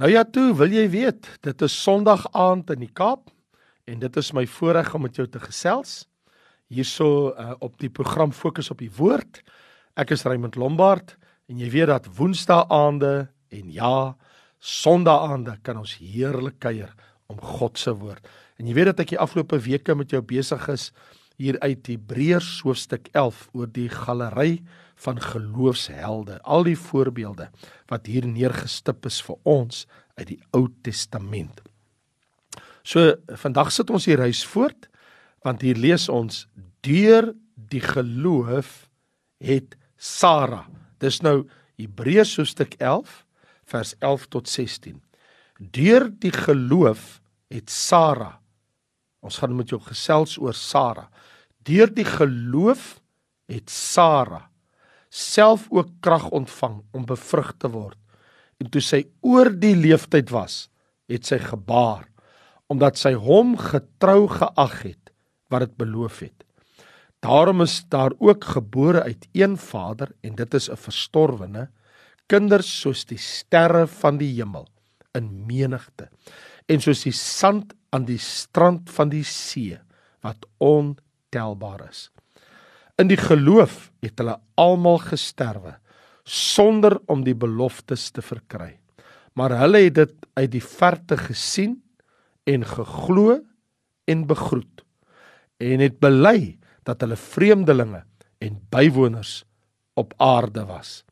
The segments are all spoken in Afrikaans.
Nou ja toe, wil jy weet, dit is Sondag aand in die Kaap en dit is my voorreg om met jou te gesels. Hierso uh, op die program Fokus op die Woord. Ek is Raymond Lombard en jy weet dat Woensdae aande en ja, Sondag aande kan ons heerlik kuier om God se woord. En jy weet dat ek die afgelope weke met jou besig is hier uit Hebreërs hoofstuk 11 oor die galery van geloofshelde, al die voorbeelde wat hier neergestip is vir ons uit die Ou Testament. So vandag sit ons hier reis voort want hier lees ons deur die geloof het Sara. Dis nou Hebreërs hoofstuk 11 vers 11 tot 16. Deur die geloof het Sara Ons gaan met jou gesels oor Sara. Deur die geloof het Sara self ook krag ontvang om bevrug te word. En toe sy oor die leeftyd was, het sy gebaar omdat sy hom getrou geag het wat dit beloof het. Daarom is daar ook gebore uit een vader en dit is 'n verstorwene kinders soos die sterre van die hemel in menigte en soos die sand aan die strand van die see wat ontelbaar is. In die geloof het hulle almal gesterwe sonder om die beloftes te verkry. Maar hulle het dit uit die verte gesien en geglo en begroet en het bely dat hulle vreemdelinge en bywoners op aarde was.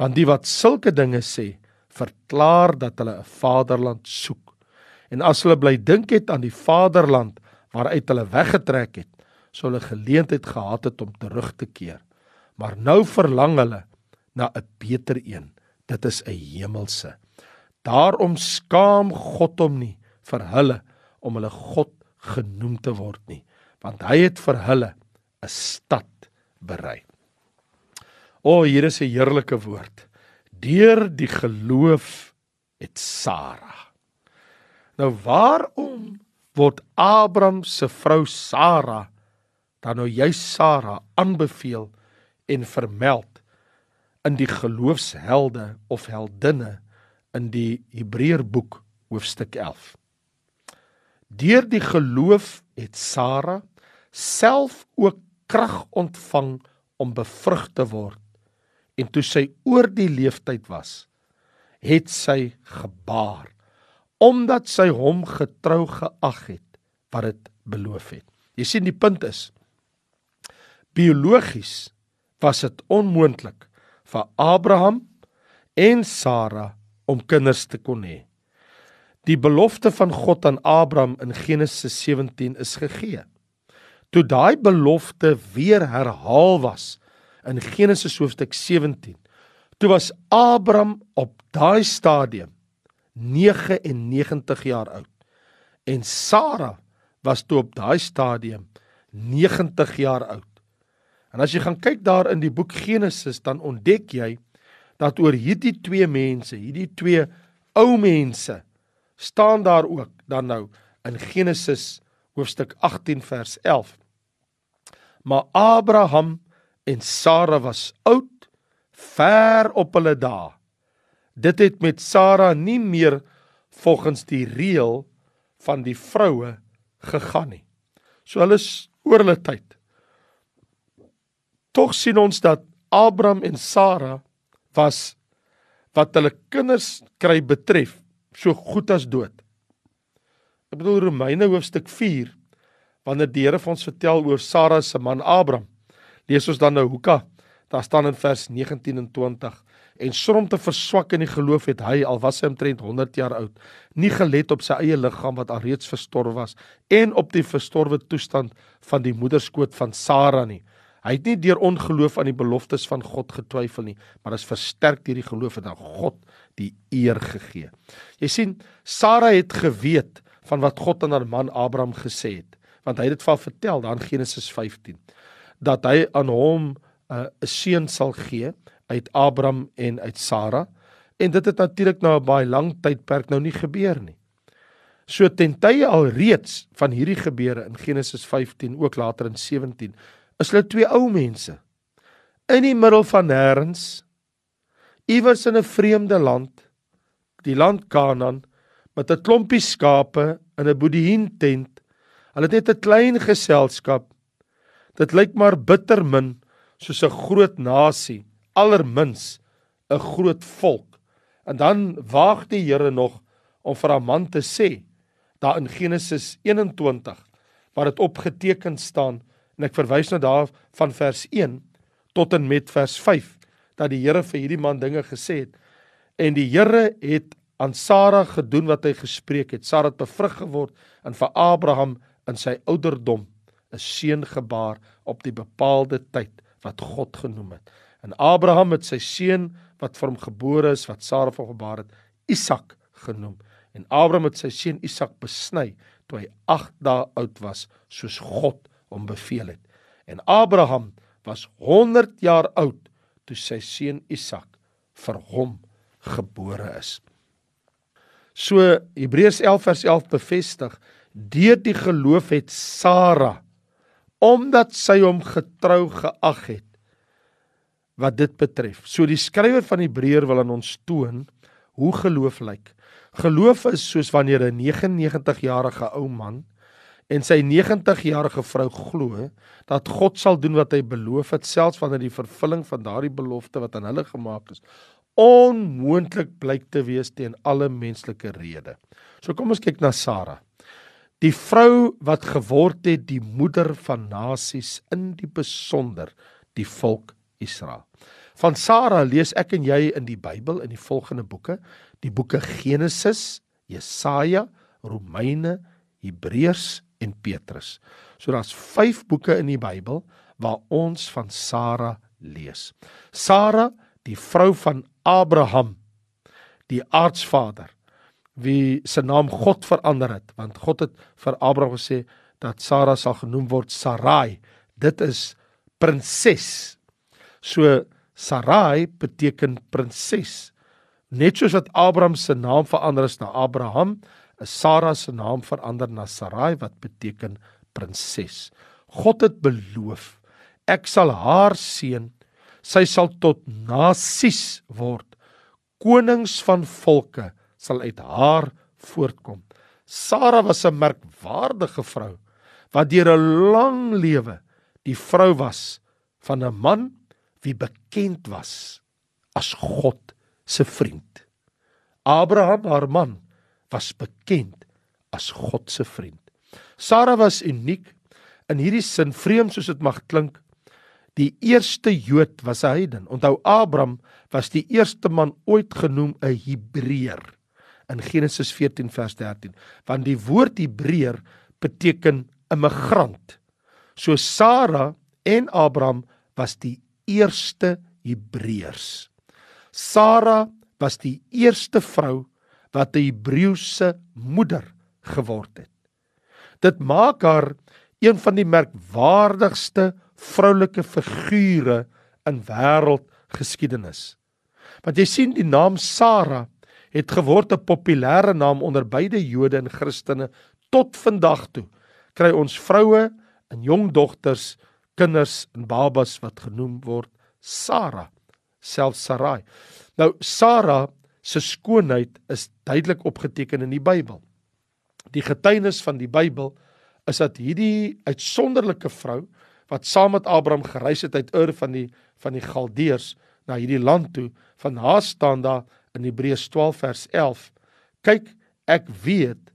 Want die wat sulke dinge sê, verklaar dat hulle 'n vaderland soek. En as hulle bly dink het aan die vaderland waaruit hulle weggetrek het, sou hulle geleentheid gehad het om terug te keer. Maar nou verlang hulle na 'n beter een. Dit is 'n hemelse. Daarom skaam God hom nie vir hulle om hulle God genoem te word nie, want hy het vir hulle 'n stad berei. O, hier is 'n heerlike woord. Deur die geloof het Sara. Nou waarom word Abraham se vrou Sara dan nou jy Sara aanbeveel en vermeld in die geloofshelde of heldinne in die Hebreërboek hoofstuk 11. Deur die geloof het Sara self ook krag ontvang om bevrug te word en toe sy oor die leeftyd was het sy gebaar omdat sy hom getrou geag het wat dit beloof het. Jy sien die punt is Biologies was dit onmoontlik vir Abraham en Sara om kinders te kon hê. Die belofte van God aan Abraham in Genesis 17 is gegee. Toe daai belofte weer herhaal was in Genesis hoofstuk 17, toe was Abraham op daai stadium 99 jaar oud en Sara was toe op daai stadium 90 jaar oud. En as jy gaan kyk daar in die boek Genesis, dan ontdek jy dat oor hierdie twee mense, hierdie twee ou mense, staan daar ook dan nou in Genesis hoofstuk 18 vers 11. Maar Abraham en Sara was oud, ver op hulle dae. Dit het met Sara nie meer volgens die reël van die vroue gegaan nie. So hulle is oor hulle tyd. Tog sien ons dat Abraham en Sara was wat hulle kinders kry betref so goed as dood. Ek bedoel Romeine hoofstuk 4 wanneer die Here vir ons vertel oor Sara se man Abraham. Lees ons dan nou Hoeka. Daar staan in vers 19 en 20 en sorom te verswak in die geloof het hy al was hy omtrent 100 jaar oud nie gelet op sy eie liggaam wat alreeds verstorwe was en op die verstorwe toestand van die moederskoot van Sara nie Hy het nie deur ongeloof aan die beloftes van God getwyfel nie, maar is versterk deur die geloof en aan God die eer gegee. Jy sien, Sara het geweet van wat God aan haar man Abraham gesê het, want hy het dit vir haar vertel daar in Genesis 15 dat hy aan hom uh, 'n seun sal gee uit Abraham en uit Sara en dit het natuurlik nou 'n baie lang tydperk nou nie gebeur nie. So ten tye al reeds van hierdie gebeure in Genesis 15 ook later in 17 is hulle twee ou mense in die middel van nêrens iewers in 'n vreemde land die land Kanaan met 'n klompie skape in 'n boedien tent. Hulle het net 'n klein geselskap. Dit lyk maar bitter min soos 'n groot nasie, allermins 'n groot volk. En dan waag die Here nog om vir 'n man te sê daar in Genesis 21 waar dit opgeteken staan en ek verwys nou daar van vers 1 tot en met vers 5 dat die Here vir hierdie man dinge gesê het en die Here het aan Sara gedoen wat hy gespreek het. Sara het bevrug geword en vir Abraham in sy ouderdom 'n seun gebaar op die bepaalde tyd wat God genoem het. En Abraham het sy seun wat vir hom gebore is wat Sara vir hom gebaar het, Isak genoem. En Abraham het sy seun Isak besny toe hy 8 dae oud was, soos God hom beveel het. En Abraham was 100 jaar oud toe sy seun Isak vir hom gebore is. So Hebreërs 11 vers 11 bevestig deur die geloof het Sara omdat sy hom getrou geag het wat dit betref. So die skrywer van Hebreër wil aan ons toon hoe geloof lyk. Geloof is soos wanneer 'n 99 jarige ou man en sy 90 jarige vrou glo dat God sal doen wat hy beloof het selfs wanneer die vervulling van daardie belofte wat aan hulle gemaak is onmoontlik blyk te wees teen alle menslike rede. So kom ons kyk na Sara. Die vrou wat geword het die moeder van nasies in die besonder die volk Israel. Van Sara lees ek en jy in die Bybel in die volgende boeke, die boeke Genesis, Jesaja, Romeine, Hebreërs en Petrus. So daar's 5 boeke in die Bybel waar ons van Sara lees. Sara, die vrou van Abraham, die aardsvader, wie se naam God verander het, want God het vir Abraham gesê dat Sara sal genoem word Sarai. Dit is prinses. So Sarai beteken prinses. Net soos wat Abraham se naam verander is na Abraham, is Sara se naam verander na Sarai wat beteken prinses. God het beloof, ek sal haar seën, sy sal tot nasies word. Konings van volke sal uit haar voortkom. Sara was 'n merkwaardige vrou wat deur 'n lang lewe die vrou was van 'n man wie bekend was as God se vriend. Abraham, haar man, was bekend as God se vriend. Sara was uniek in hierdie sin vreemd soos dit mag klink. Die eerste Jood was 'n heiden. Onthou Abraham was die eerste man ooit genoem 'n Hebreër in Genesis 14 vers 13, want die woord Hebreër beteken immigrant. So Sara en Abraham was die eerste Hebreërs. Sara was die eerste vrou wat 'n Hebreëse moeder geword het. Dit maak haar een van die merkwaardigste vroulike figure in wêreldgeskiedenis. Want jy sien die naam Sara het geword 'n populêre naam onder beide Jode en Christene tot vandag toe. Kry ons vroue en jong dogters, kinders en babas wat genoem word Sara, selfs Sarai. Nou Sara se skoonheid is duidelik opgeteken in die Bybel. Die getuienis van die Bybel is dat hierdie uitsonderlike vrou wat saam met Abraham gereis het uit Ur van die van die Galdeërs na hierdie land toe, van haar staan daar in Hebreërs 12 vers 11. Kyk, ek weet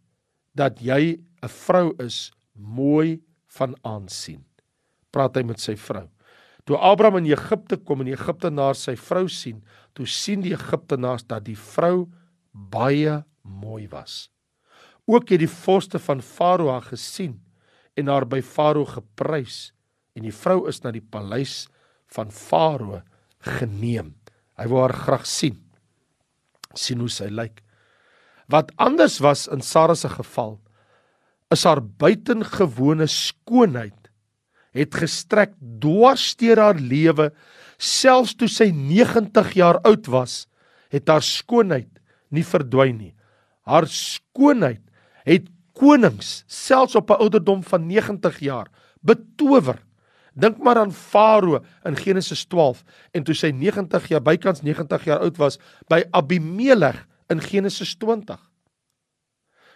dat jy 'n vrou is mooi van aansien. Praat hy met sy vrou. Toe Abraham in Egipte kom en die Egiptenaars sy vrou sien, toe sien die Egiptenaars dat die vrou baie mooi was. Ook het die vorste van Farao haar gesien en haar by Farao geprys en die vrou is na die paleis van Farao geneem. Hy wou haar graag sien. sien hoe sy lyk. Wat anders was in Sara se geval is haar buitengewone skoonheid het gestrek dwarsteer haar lewe selfs toe sy 90 jaar oud was het haar skoonheid nie verdwyn nie haar skoonheid het konings selfs op 'n ouderdom van 90 jaar betower dink maar aan farao in Genesis 12 en toe sy 90 jaar bykans 90 jaar oud was by Abimelech in Genesis 20.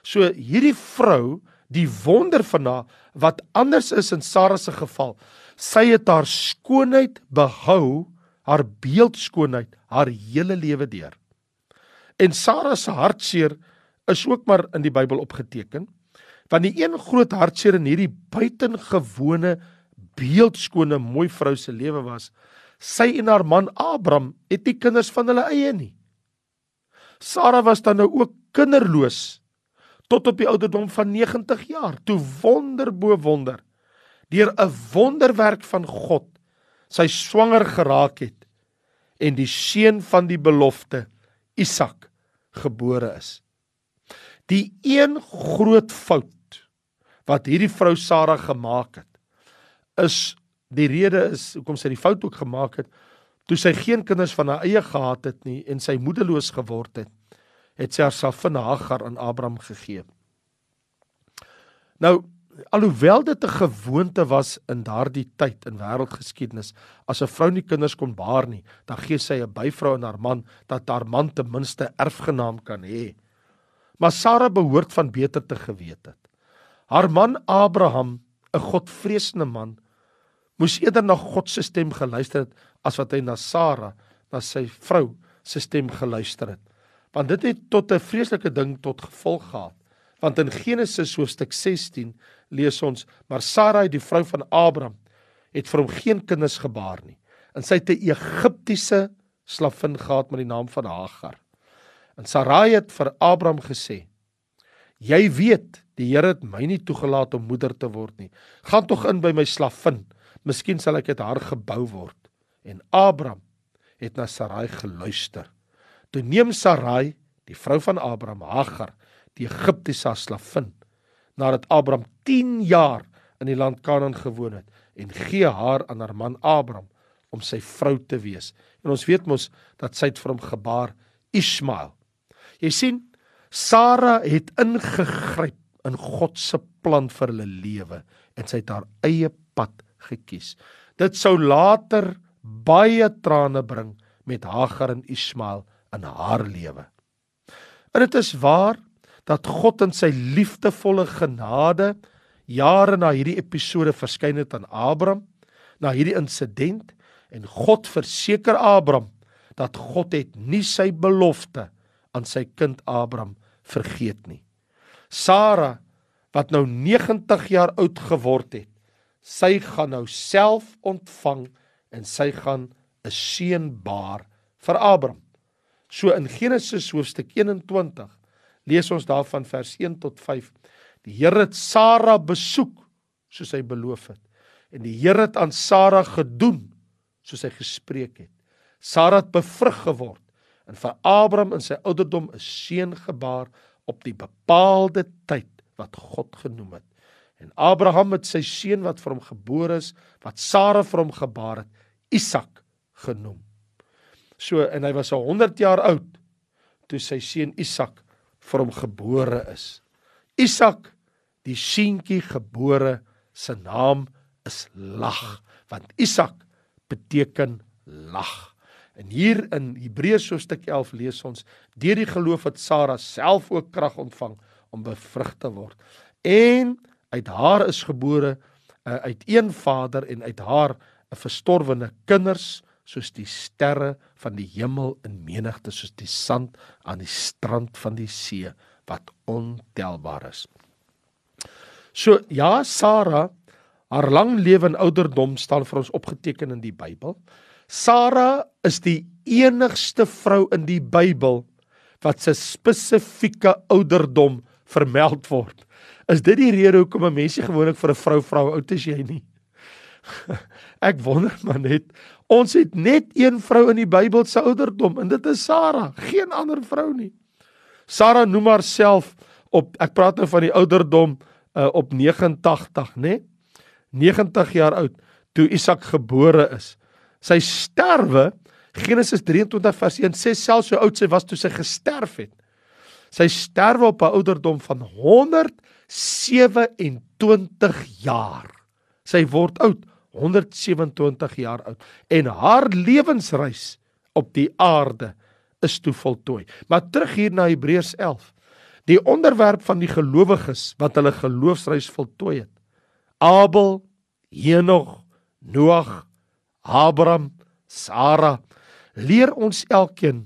So hierdie vrou, die wonder van haar wat anders is in Sara se geval, sy het haar skoonheid behou, haar beeldskoonheid haar hele lewe deur. En Sara se hartseer is ook maar in die Bybel opgeteken. Want die een groot hartseer in hierdie buitengewone beeldskone mooi vrou se lewe was, sy en haar man Abraham het nie kinders van hulle eie nie. Sara was dan nou ook kinderloos tot op die ouderdom van 90 jaar. Toe wonder bo wonder deur 'n wonderwerk van God sy swanger geraak het en die seun van die belofte Isak gebore is. Die een groot fout wat hierdie vrou Sara gemaak het is die rede is hoekom sy die fout ook gemaak het toe sy geen kinders van haar eie gehad het nie en sy moedeloos geword het het sy haarself aan Hagar aan Abraham gegee. Nou alhoewel dit 'n gewoonte was in daardie tyd in wêreldgeskiedenis as 'n vrou nie kinders kon baar nie, dan gee sy 'n byvrou aan haar man dat haar man ten minste erfgenaam kan hê. Maar Sara behoort van beter te geweet het. Haar man Abraham, 'n Godvreesende man, moes eerder na God se stem geluister het as wat hy na Sara, na sy vrou se stem geluister het. Want dit het tot 'n vreeslike ding tot gevolg gehad. Want in Genesis hoofstuk 16 lees ons: "Maar Sarai, die vrou van Abraham, het vir hom geen kinders gebaar nie. En sy het 'n Egiptiese slavin gehad met die naam van Hagar. En Sarai het vir Abraham gesê: "Jy weet, die Here het my nie toegelaat om moeder te word nie. Gaan tog in by my slavin, miskien sal ek uit haar gebou word." En Abraham het na Sarai geluister. Toe neem Sarai, die vrou van Abraham, Hagar die Egiptiese slavin nadat Abraham 10 jaar in die land Kanaan gewoon het en gee haar aan haar man Abraham om sy vrou te wees. En ons weet mos dat sy het vir hom gebaar Ismael. Jy sien, Sara het ingegryp in God se plan vir hulle lewe en sy het haar eie pad gekies. Dit sou later baie trane bring met Hagar en Ismael in haar lewe. En dit is waar dat God in sy liefdevolle genade jare na hierdie episode verskyn het aan Abraham, na hierdie insident en God verseker Abraham dat God het nie sy belofte aan sy kind Abraham vergeet nie. Sara wat nou 90 jaar oud geword het, sy gaan nou self ontvang en sy gaan 'n seun baar vir Abraham. So in Genesis hoofstuk 21 lees ons daarvan vers 1 tot 5. Die Here het Sara besoek soos hy beloof het. En die Here het aan Sara gedoen soos hy gespreek het. Sara het bevrug geword en vir Abraham in sy ouderdom 'n seun gebaar op die bepaalde tyd wat God genoem het. En Abraham het sy seun wat vir hom gebore is, wat Sara vir hom gebaar het, Isak genoem. So en hy was 100 jaar oud toe sy seun Isak vir hom gebore is. Isak, die seentjie gebore, se naam is lag, want Isak beteken lag. En hier in Hebreërs hoofstuk 11 lees ons: Deur die geloof het Sara self ook krag ontvang om bevrug te word. En uit haar is gebore uh, uit een vader en uit haar 'n verstorwene kinders soos die sterre van die hemel in menigte soos die sand aan die strand van die see wat ontelbaar is. So ja, Sara, haar lang lewe en ouderdom staan vir ons opgeteken in die Bybel. Sara is die enigste vrou in die Bybel wat se spesifieke ouderdom vermeld word. Is dit die rede hoekom 'n mensie gewoonlik vir 'n vrou vra hoe oud is jy nie? Ek wonder maar net Ons het net een vrou in die Bybel se ouderdom en dit is Sara, geen ander vrou nie. Sara noem haarself op ek praat nou van die ouderdom uh, op 89, né? 90 jaar oud toe Isak gebore is. Sy sterwe Genesis 23 vers 1 sê selfs so oud sy was toe sy gesterf het. Sy sterwe op 'n ouderdom van 127 jaar. Sy word oud 127 jaar oud en haar lewensreis op die aarde is toe voltooi. Maar terug hier na Hebreërs 11. Die onderwerp van die gelowiges wat hulle geloofsreis voltooi het. Abel, Henog, Noag, Abraham, Sara leer ons elkeen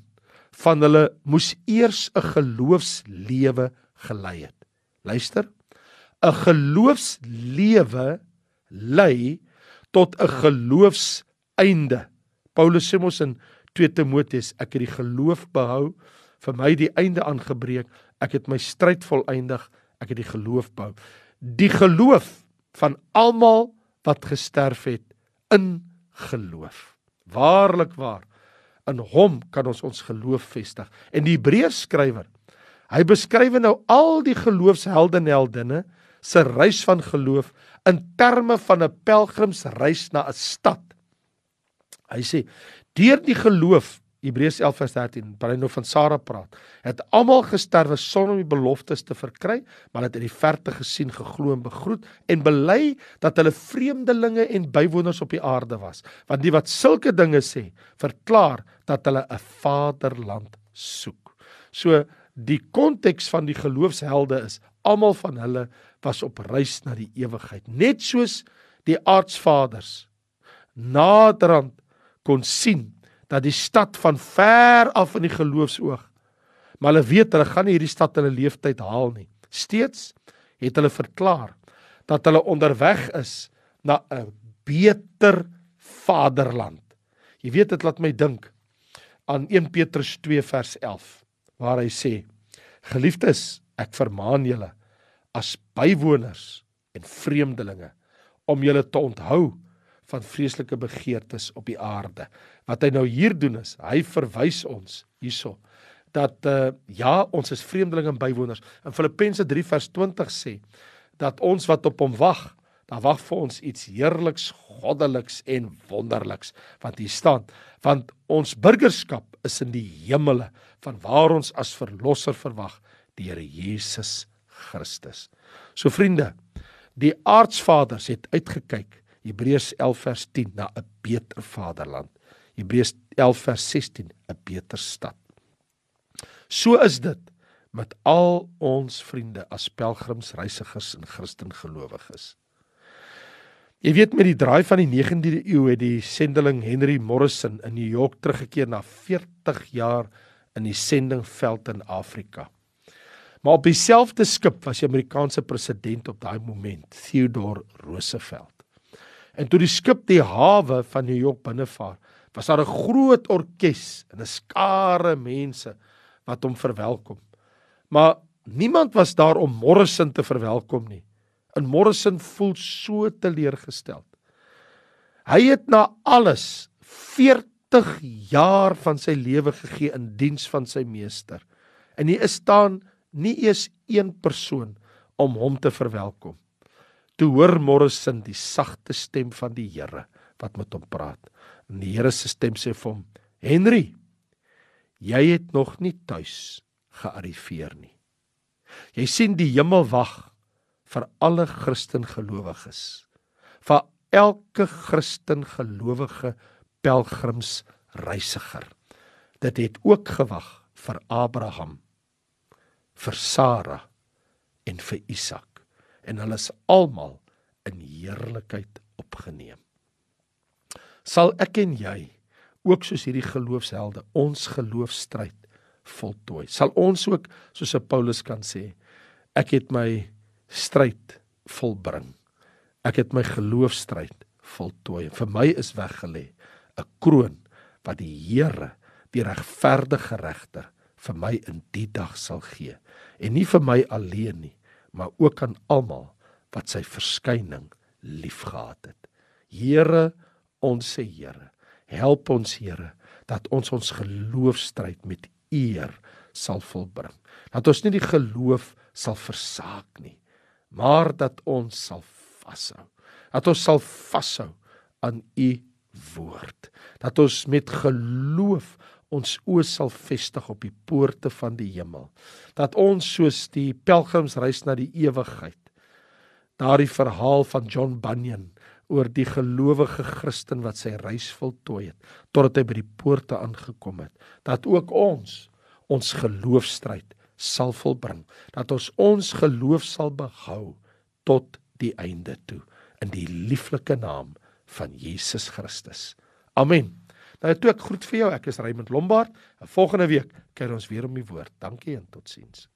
van hulle moes eers 'n geloofslewe gelei het. Luister. 'n Geloofslewe lei tot 'n geloofseinde. Paulus sê mos in 2 Timoteus, ek het die geloof behou, vir my die einde aangebreek, ek het my stryd volëindig, ek het die geloof behou. Die geloof van almal wat gesterf het in geloof. Waarlik waar. In hom kan ons ons geloof vestig. En die Hebreërs skrywer, hy beskryf nou al die geloofshelde en heldinne se reis van geloof in terme van 'n pelgrimsreis na 'n stad. Hy sê, deur die geloof Hebreërs 11 vers 13, waar hy nou van Sara praat, het almal gesterwe sonder om die beloftes te verkry, maar het in die verte gesien, geglo en begroet en bely dat hulle vreemdelinge en bywoners op die aarde was. Want die wat sulke dinge sê, verklaar dat hulle 'n vaderland soek. So die konteks van die geloofshelde is almal van hulle was op reis na die ewigheid, net soos die aardsvaders naderhand kon sien dat die stad van ver af in die geloofsoog maar hulle weet hulle gaan nie hierdie stad 'n leeftyd haal nie. Steeds het hulle verklaar dat hulle onderweg is na 'n beter vaderland. Jy weet dit laat my dink aan 1 Petrus 2 vers 11 waar hy sê: Geliefdes, ek vermaan julle as bywoners en vreemdelinge om julle te onthou van vreeslike begeertes op die aarde. Wat hy nou hier doen is, hy verwys ons hierso dat uh, ja, ons is vreemdelinge en bywoners. In Filippense 3 vers 20 sê dat ons wat op hom wag, daar wag vir ons iets heerliks, goddeliks en wonderliks wat hier staan, want ons burgerskap is in die hemele van waar ons as verlosser verwag, die Here Jesus Christus. So vriende, die aardsvaders het uitgekyk Hebreërs 11 vers 10 na 'n beter vaderland. Hebreërs 11 vers 16 'n beter stad. So is dit met al ons vriende as pelgrims, reisigers en Christen gelowiges. Jy weet met die draai van die 19de eeu het die sendeling Henry Morrison in New York teruggekeer na 40 jaar in die sendingveld in Afrika. Maar op dieselfde skip was die Amerikaanse president op daai moment, Theodore Roosevelt. En toe die skip die hawe van New York binnevaar, was daar 'n groot orkes en 'n skare mense wat hom verwelkom. Maar niemand was daar om Morrison te verwelkom nie. En Morrison voel so teleurgesteld. Hy het na alles 40 jaar van sy lewe gegee in diens van sy meester. En hier is staan nie eers een persoon om hom te verwelkom. Toe hoor Morrison die sagte stem van die Here wat met hom praat. En die Here se stem sê vir hom: "Henry, jy het nog nie tuis gearriveer nie. Jy sien die hemel wag vir alle Christen gelowiges. Vir elke Christen gelowige pelgrims reisiger. Dit het ook gewag vir Abraham, vir Sara en vir Isak en hulle is almal in heerlikheid opgeneem. Sal ek en jy ook soos hierdie geloofshelde ons geloofstryd voltooi? Sal ons ook soos Paulus kan sê, ek het my stryd volbring. Ek het my geloofstryd voltooi. Vir my is weggelê 'n kroon wat die Here, die regverdige regter, vir my in die dag sal gee. En nie vir my alleen nie, maar ook aan almal wat sy verskyning liefgehad het. Here, ons sê Here, help ons Here dat ons ons geloofstryd met eer sal volbring. Dat ons nie die geloof sal versaak nie, maar dat ons sal vashou. Dat ons sal vashou aan u woord. Dat ons met geloof ons oë sal vestig op die poorte van die hemel. Dat ons soos die pelgrimsreis na die ewigheid daardie verhaal van John Bunyan oor die gelowige Christen wat sy reis voltooi het totdat hy by die poorte aangekom het dat ook ons ons geloofstryd sal volbring dat ons ons geloof sal behou tot die einde toe in die lieflike naam van Jesus Christus. Amen. Nou toe ek groet vir jou. Ek is Raymond Lombard. Volgende week kyk ons weer om die woord. Dankie en totsiens.